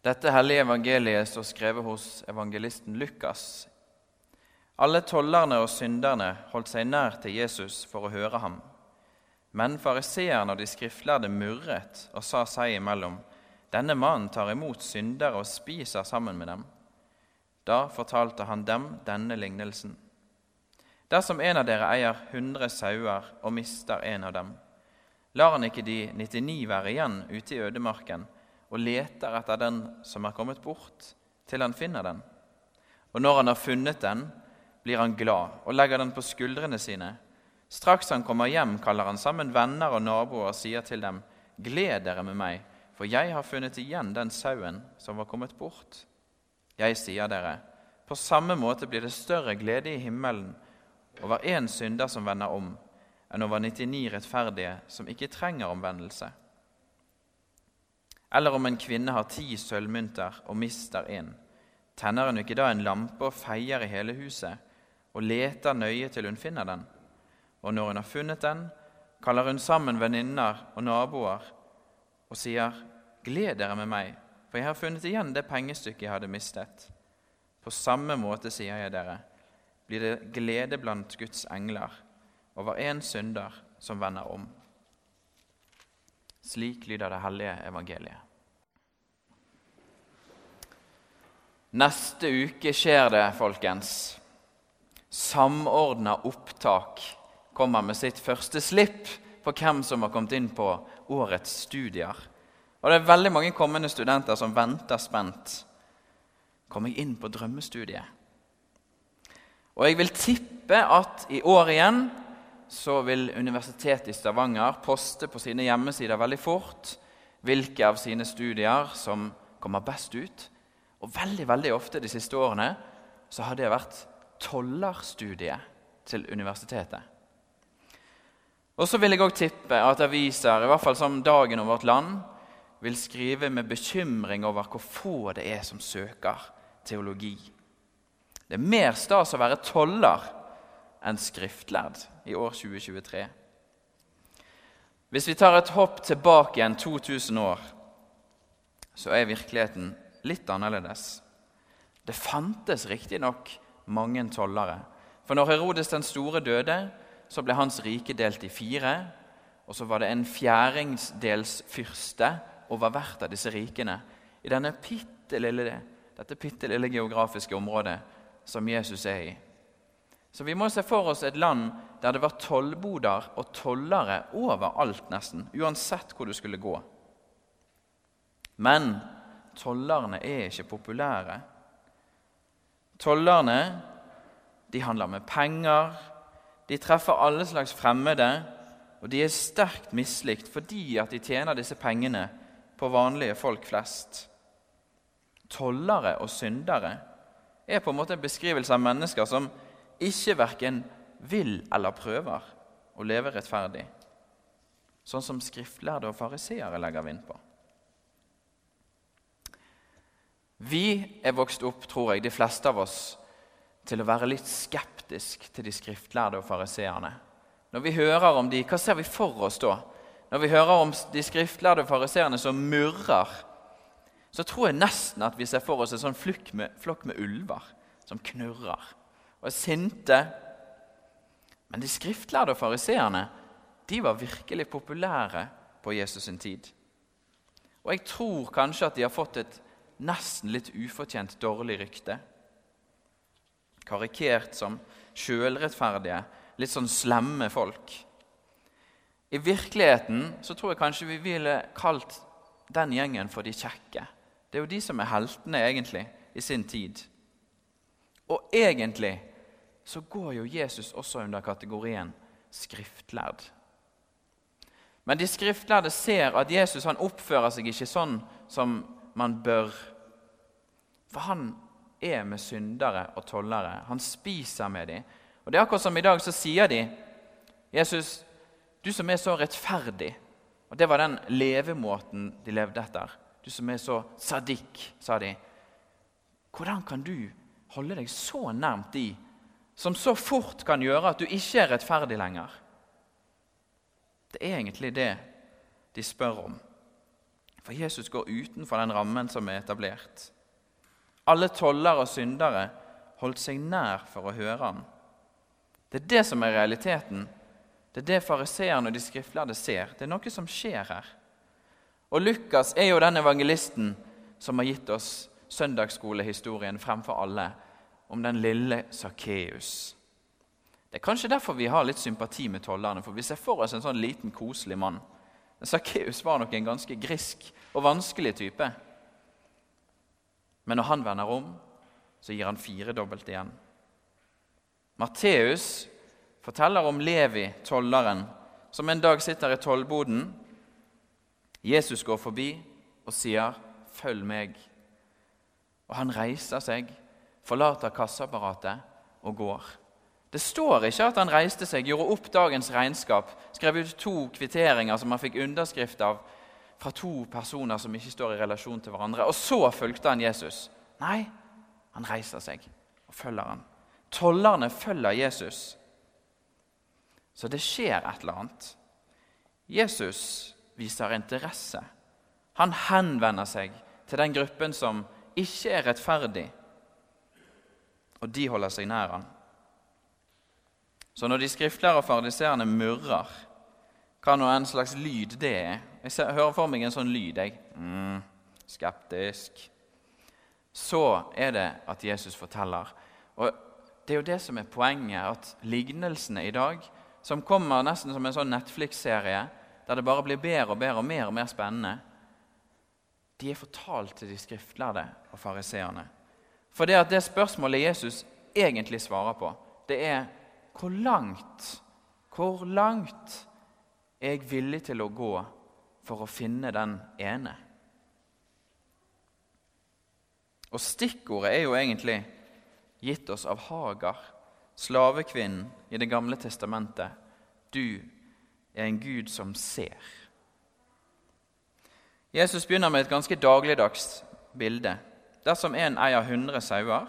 Dette hellige evangeliet står skrevet hos evangelisten Lukas. Alle tollerne og synderne holdt seg nær til Jesus for å høre ham. Men fariseerne og de skriftlærde murret og sa seg imellom.: Denne mannen tar imot syndere og spiser sammen med dem. Da fortalte han dem denne lignelsen. Dersom en av dere eier hundre sauer og mister en av dem, lar han ikke de 99 være igjen ute i ødemarken og leter etter den som er kommet bort, til han finner den. Og når han har funnet den, blir han glad og legger den på skuldrene sine. Straks han kommer hjem, kaller han sammen venner og naboer og sier til dem.: Gled dere med meg, for jeg har funnet igjen den sauen som var kommet bort. Jeg sier dere, på samme måte blir det større glede i himmelen over én synder som vender om, enn over 99 rettferdige som ikke trenger omvendelse. Eller om en kvinne har ti sølvmynter og mister en, tenner hun ikke da en lampe og feier i hele huset og leter nøye til hun finner den? Og når hun har funnet den, kaller hun sammen venninner og naboer og sier, Gled dere med meg, for jeg har funnet igjen det pengestykket jeg hadde mistet. På samme måte, sier jeg dere, blir det glede blant Guds engler over en synder som vender om. Slik lyder det hellige evangeliet. Neste uke skjer det, folkens. Samordna opptak kommer med sitt første slipp på hvem som har kommet inn på årets studier. Og det er veldig mange kommende studenter som venter spent. Kommer jeg inn på drømmestudiet? Og jeg vil tippe at i år igjen så vil Universitetet i Stavanger poste på sine hjemmesider veldig fort hvilke av sine studier som kommer best ut. Og veldig veldig ofte de siste årene så har det vært tollerstudiet til universitetet. Og så vil jeg òg tippe at aviser, i hvert fall som Dagen og Vårt Land, vil skrive med bekymring over hvor få det er som søker teologi. Det er mer stas å være toller enn skriftlærd i år 2023. Hvis vi tar et hopp tilbake igjen 2000 år, så er virkeligheten litt annerledes. Det fantes riktignok mange tollere. For når Herodes den store døde, så ble hans rike delt i fire. Og så var det en fjæringsdels fyrste over hvert av disse rikene i denne pitte lille, dette bitte lille geografiske området som Jesus er i. Så vi må se for oss et land der det var tollboder og tollere overalt, nesten, uansett hvor du skulle gå. Men tollerne er ikke populære. Tollerne de handler med penger, de treffer alle slags fremmede, og de er sterkt mislikt fordi at de tjener disse pengene på vanlige folk flest. Tollere og syndere er på en måte en beskrivelse av mennesker som ikke verken vil eller prøver å leve rettferdig, sånn som skriftlærde og fariseere legger vind på. Vi er vokst opp, tror jeg, de fleste av oss, til å være litt skeptisk til de skriftlærde og fariseerne. Når vi hører om de, Hva ser vi for oss da? Når vi hører om de skriftlærde og fariseerne som murrer, så tror jeg nesten at vi ser for oss en sånn flokk med, flokk med ulver som knurrer og er sinte. Men de skriftlærde og fariseerne de var virkelig populære på Jesus' sin tid. Og jeg tror kanskje at de har fått et nesten litt ufortjent dårlig rykte. Karikert som sjølrettferdige, litt sånn slemme folk. I virkeligheten så tror jeg kanskje vi ville kalt den gjengen for de kjekke. Det er jo de som er heltene, egentlig, i sin tid. Og egentlig så går jo Jesus også under kategorien skriftlærd. Men de skriftlærde ser at Jesus han oppfører seg ikke sånn som man bør. For han er med syndere og tollere. Han spiser med dem. Og det er akkurat som i dag så sier de, 'Jesus, du som er så rettferdig.' Og Det var den levemåten de levde etter. 'Du som er så sadik', sa de. Hvordan kan du holde deg så nærmt de som så fort kan gjøre at du ikke er rettferdig lenger? Det er egentlig det de spør om. For Jesus går utenfor den rammen som er etablert. Alle toller og syndere holdt seg nær for å høre ham. Det er det som er realiteten. Det er det fariseerne og de skriftlærde ser. Det er noe som skjer her. Og Lukas er jo den evangelisten som har gitt oss søndagsskolehistorien fremfor alle om den lille Sakkeus. Det er kanskje derfor vi har litt sympati med tollerne, for vi ser for oss en sånn liten, koselig mann. Sakkeus var nok en ganske grisk og vanskelig type. Men når han vender om, så gir han firedobbelt igjen. Matteus forteller om Levi, tolleren, som en dag sitter i tollboden. Jesus går forbi og sier, 'Følg meg.' Og han reiser seg, forlater kasseapparatet og går. Det står ikke at han reiste seg, gjorde opp dagens regnskap, skrev ut to kvitteringer som han fikk underskrift av fra to personer som ikke står i relasjon til hverandre. Og så fulgte han Jesus. Nei, han reiser seg og følger han. Tollerne følger Jesus. Så det skjer et eller annet. Jesus viser interesse. Han henvender seg til den gruppen som ikke er rettferdig, og de holder seg nær han. Så når de skriftlære og fariseerne murrer hva nå en slags lyd det er. Jeg ser, hører for meg en sånn lyd. jeg. Mm, skeptisk. Så er det at Jesus forteller. Og Det er jo det som er poenget, at lignelsene i dag, som kommer nesten som en sånn Netflix-serie, der det bare blir bedre og bedre og mer og mer spennende, de er fortalt til de skriftlærde og fariseerne. For det at det spørsmålet Jesus egentlig svarer på, det er hvor langt, hvor langt er jeg villig til å gå for å finne den ene? Og Stikkordet er jo egentlig gitt oss av Hagar, slavekvinnen i Det gamle testamentet. Du er en Gud som ser. Jesus begynner med et ganske dagligdags bilde. Dersom en eier 100 sauer,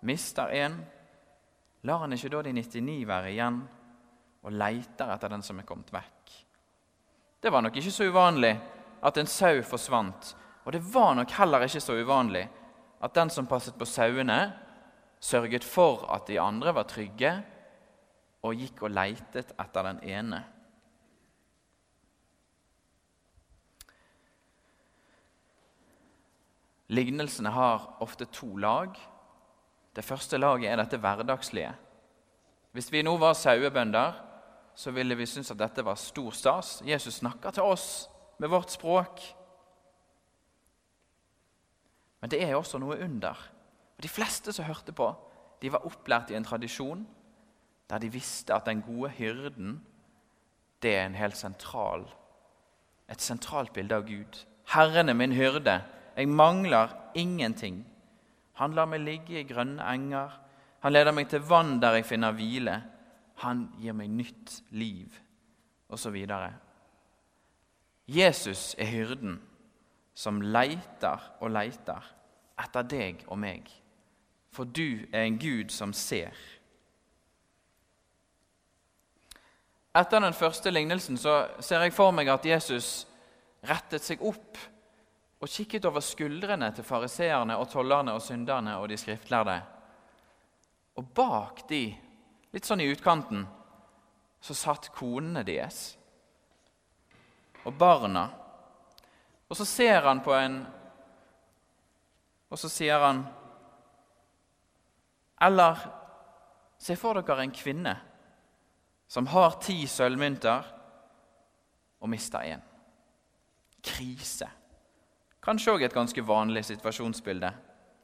mister en, lar han ikke da de 99 være igjen og leiter etter den som er kommet vekk. Det var nok ikke så uvanlig at en sau forsvant, og det var nok heller ikke så uvanlig at den som passet på sauene, sørget for at de andre var trygge, og gikk og leitet etter den ene. Lignelsene har ofte to lag. Det første laget er dette hverdagslige. Hvis vi nå var sauebønder, så ville vi synes at dette var stor stas. Jesus snakker til oss med vårt språk. Men det er også noe under. Og De fleste som hørte på, de var opplært i en tradisjon der de visste at den gode hyrden det er en helt sentral, et sentralt bilde av Gud. Herren er min hyrde. Jeg mangler ingenting. Han lar meg ligge i grønne enger. Han leder meg til vann der jeg finner hvile. Han gir meg nytt liv, osv. Jesus er hyrden som leiter og leiter etter deg og meg. For du er en Gud som ser. Etter den første lignelsen så ser jeg for meg at Jesus rettet seg opp og kikket over skuldrene til fariseerne og tollerne og synderne og de skriftlærde. Og bak de litt sånn i utkanten, så satt konene deres og barna. Og så ser han på en Og så sier han Eller se for dere en kvinne som har ti sølvmynter og mister én. Krise. Kanskje òg et ganske vanlig situasjonsbilde.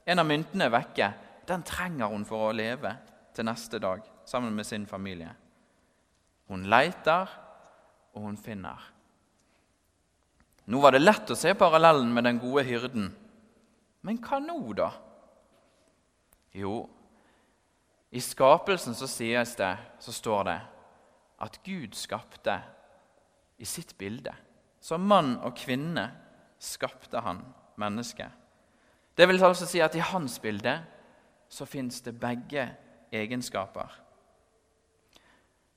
En av myntene er vekke. Den trenger hun for å leve til neste dag sammen med sin familie. Hun leiter, og hun finner. Nå var det lett å se parallellen med den gode hyrden. Men hva nå, da? Jo, i skapelsen så sies det, så står det, at Gud skapte i sitt bilde. Som mann og kvinne skapte han mennesket. Det vil altså si at i hans bilde så fins det begge egenskaper.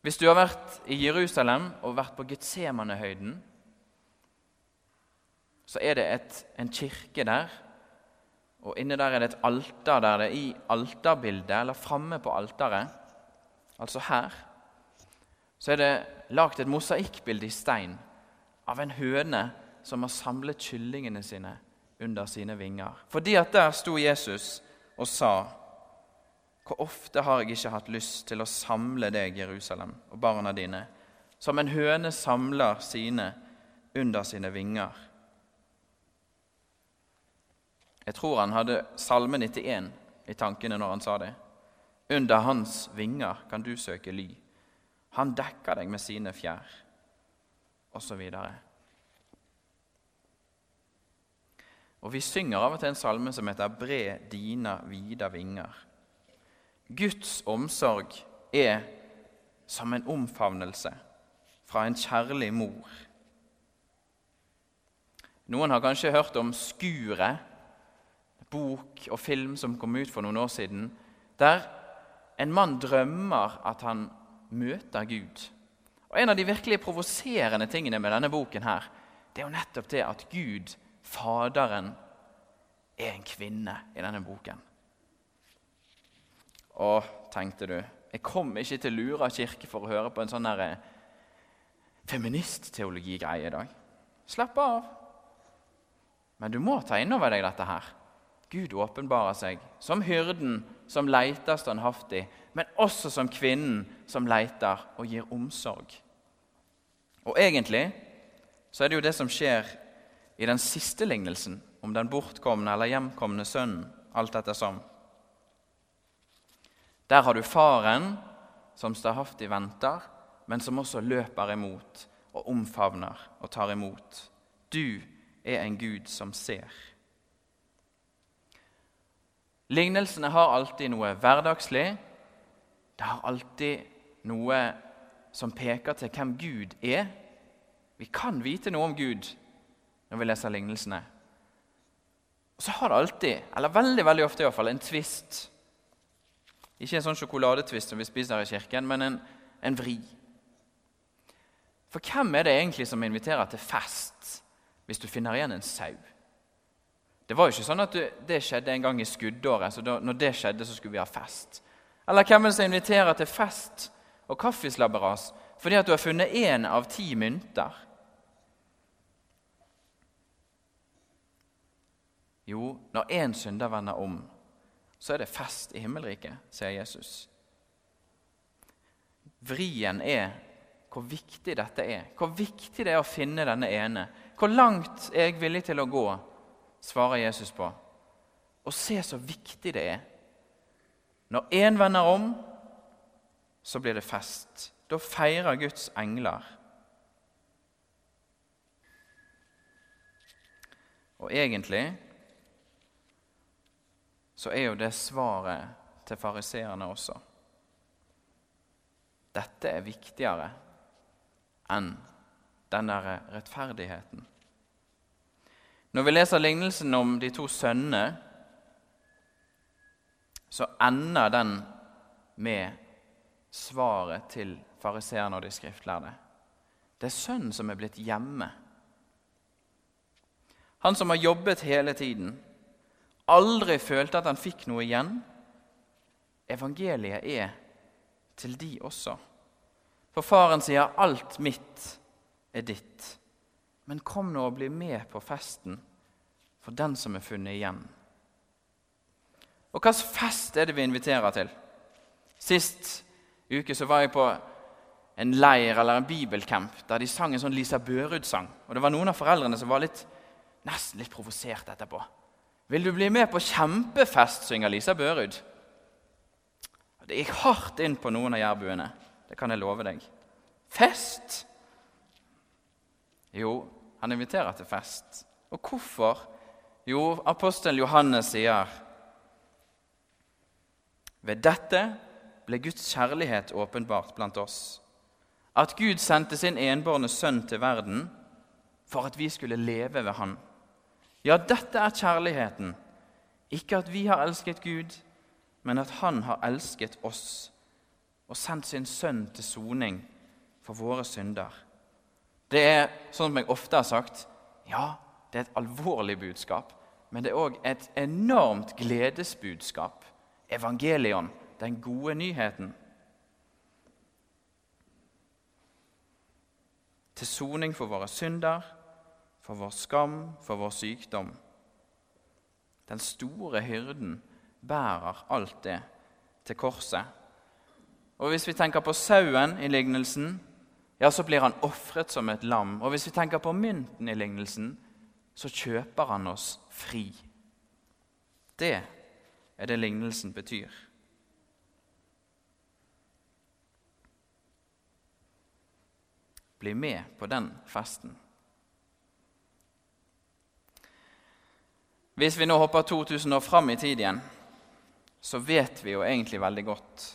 Hvis du har vært i Jerusalem og vært på Getsemanehøyden, så er det et, en kirke der. Og inne der er det et alter der det er i alterbildet, eller framme på alteret, altså her, så er det lagd et mosaikkbilde i stein av en høne som har samlet kyllingene sine under sine vinger. Fordi at der sto Jesus og sa Hvor ofte har jeg ikke hatt lyst til å samle deg, Jerusalem, og barna dine, som en høne samler sine under sine vinger. Jeg tror han hadde Salme 91 i tankene når han sa det. Under hans vinger kan du søke ly. Han dekker deg med sine fjær, osv. Og vi synger av og til en salme som heter 'Bre dina vida vinger'. Guds omsorg er som en omfavnelse fra en kjærlig mor. Noen har kanskje hørt om 'Skuret', bok og film som kom ut for noen år siden, der en mann drømmer at han møter Gud. Og En av de virkelig provoserende tingene med denne boken her, det er jo nettopp det at Gud Faderen er en kvinne i denne boken. Å, tenkte du, jeg kom ikke til Lura kirke for å høre på en sånn eh, feministteologigreie i dag. Slapp av. Men du må ta inn over deg dette her. Gud åpenbarer seg som hyrden som leiter standhaftig, men også som kvinnen som leiter og gir omsorg. Og egentlig så er det jo det som skjer i den siste lignelsen om den bortkomne eller hjemkomne sønnen, alt ettersom. Der har du faren som stahavtig venter, men som også løper imot og omfavner og tar imot. Du er en Gud som ser. Lignelsene har alltid noe hverdagslig. Det har alltid noe som peker til hvem Gud er. Vi kan vite noe om Gud når vi leser lignelsene. Og så har det alltid, eller veldig veldig ofte i hvert fall, en tvist. Ikke en sånn sjokoladetvist som vi spiser i kirken, men en, en vri. For hvem er det egentlig som inviterer til fest hvis du finner igjen en sau? Det var jo ikke sånn at du, det skjedde en gang i skuddåret, så da, når det skjedde, så skulle vi ha fest. Eller hvem er det som inviterer til fest og kaffeslabberas fordi at du har funnet én av ti mynter? Jo, når én synder vender om, så er det fest i himmelriket, sier Jesus. Vrien er hvor viktig dette er, hvor viktig det er å finne denne ene. Hvor langt er jeg villig til å gå, svarer Jesus på. Og se så viktig det er. Når én vender om, så blir det fest. Da feirer Guds engler. Og egentlig så er jo det svaret til fariseerne også. Dette er viktigere enn den der rettferdigheten. Når vi leser lignelsen om de to sønnene, så ender den med svaret til fariseerne og de skriftlærde. Det er sønnen som er blitt hjemme. Han som har jobbet hele tiden aldri følte at han fikk noe igjen. Evangeliet er til de også. For faren sier 'alt mitt er ditt'. Men kom nå og bli med på festen for den som er funnet igjen. Og hvilken fest er det vi inviterer til? Sist uke så var jeg på en leir eller en bibelcamp der de sang en sånn Lisa Børud-sang. Og det var noen av foreldrene som var litt, nesten litt provosert etterpå. Vil du bli med på kjempefest, synger Lisa Børud. Det gikk hardt inn på noen av jærbuene. Det kan jeg love deg. Fest? Jo, han inviterer til fest. Og hvorfor? Jo, apostelen Johannes sier Ved dette ble Guds kjærlighet åpenbart blant oss. At Gud sendte sin enbårne sønn til verden for at vi skulle leve ved Han. Ja, dette er kjærligheten. Ikke at vi har elsket Gud, men at Han har elsket oss og sendt sin sønn til soning for våre synder. Det er sånn som jeg ofte har sagt ja, det er et alvorlig budskap, men det er òg et enormt gledesbudskap. Evangelion, den gode nyheten. Til soning for våre synder, for vår skam, for vår sykdom. Den store hyrden bærer alt det til korset. Og Hvis vi tenker på sauen i lignelsen, ja, så blir han ofret som et lam. Og hvis vi tenker på mynten i lignelsen, så kjøper han oss fri. Det er det lignelsen betyr. Bli med på den festen. Hvis vi nå hopper 2000 år fram i tid igjen, så vet vi jo egentlig veldig godt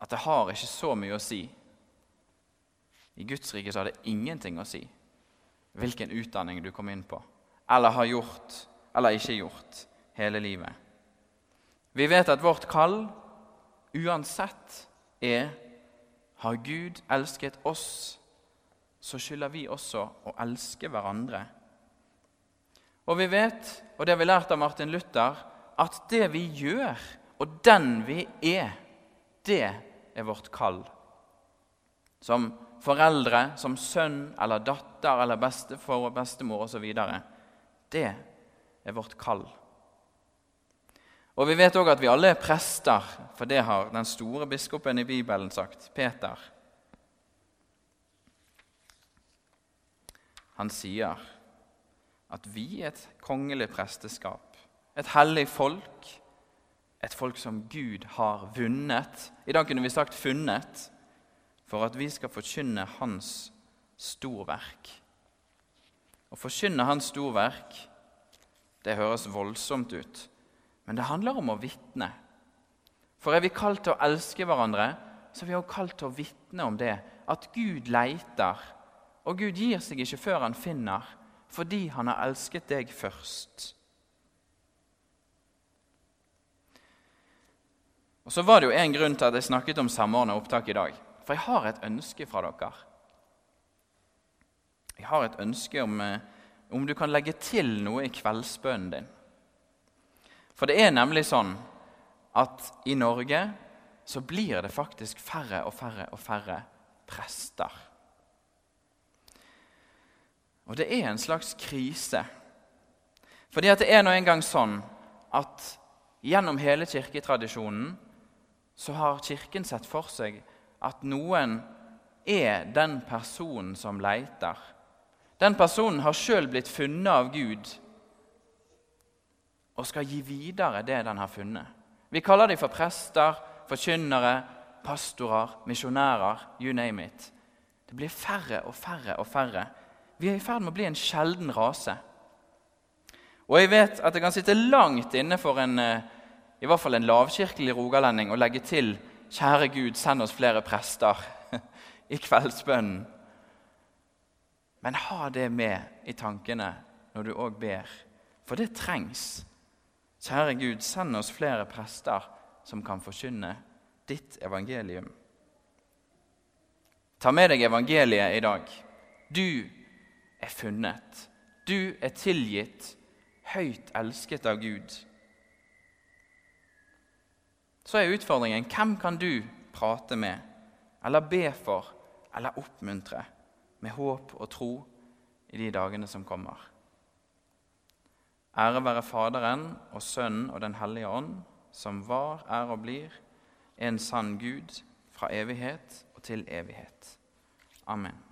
at det har ikke så mye å si. I Guds rike så har det ingenting å si hvilken utdanning du kom inn på, eller har gjort eller ikke gjort hele livet. Vi vet at vårt kall uansett er har Gud elsket oss, så skylder vi også å elske hverandre. Og vi vet, og det har vi lært av Martin Luther, at det vi gjør, og den vi er, det er vårt kall. Som foreldre, som sønn eller datter eller bestefar og bestemor osv. Det er vårt kall. Og Vi vet òg at vi alle er prester, for det har den store biskopen i Bibelen sagt, Peter. Han sier at vi er et kongelig presteskap, et hellig folk, et folk som Gud har vunnet. I dag kunne vi sagt 'funnet', for at vi skal forkynne Hans storverk. Å forkynne Hans storverk, det høres voldsomt ut. Men det handler om å vitne. For er vi kalt til å elske hverandre, så er vi også kalt til å vitne om det. At Gud leiter, og Gud gir seg ikke før han finner, fordi han har elsket deg først. Og Så var det jo en grunn til at jeg snakket om samordna opptak i dag. For jeg har et ønske fra dere. Jeg har et ønske om, eh, om du kan legge til noe i kveldsbønnen din. For det er nemlig sånn at i Norge så blir det faktisk færre og færre og færre prester. Og det er en slags krise. Fordi at det er nå engang sånn at gjennom hele kirketradisjonen så har Kirken sett for seg at noen er den personen som leiter. Den personen har sjøl blitt funnet av Gud og skal gi videre det den har funnet. Vi kaller dem for prester, forkynnere, pastorer, misjonærer, you name it. Det blir færre og færre og færre. Vi er i ferd med å bli en sjelden rase. Og jeg vet at det kan sitte langt inne for en, eh, i hvert fall en lavkirkelig rogalending å legge til 'Kjære Gud, send oss flere prester' i kveldsbønnen. Men ha det med i tankene når du òg ber, for det trengs. Kjære Gud, send oss flere prester som kan forkynne ditt evangelium. Ta med deg evangeliet i dag. Du er funnet. Du er tilgitt, høyt elsket av Gud. Så er utfordringen hvem kan du prate med, eller be for, eller oppmuntre med håp og tro i de dagene som kommer? Ære være Faderen og Sønnen og Den hellige ånd, som var, er og blir, en sann Gud fra evighet og til evighet. Amen.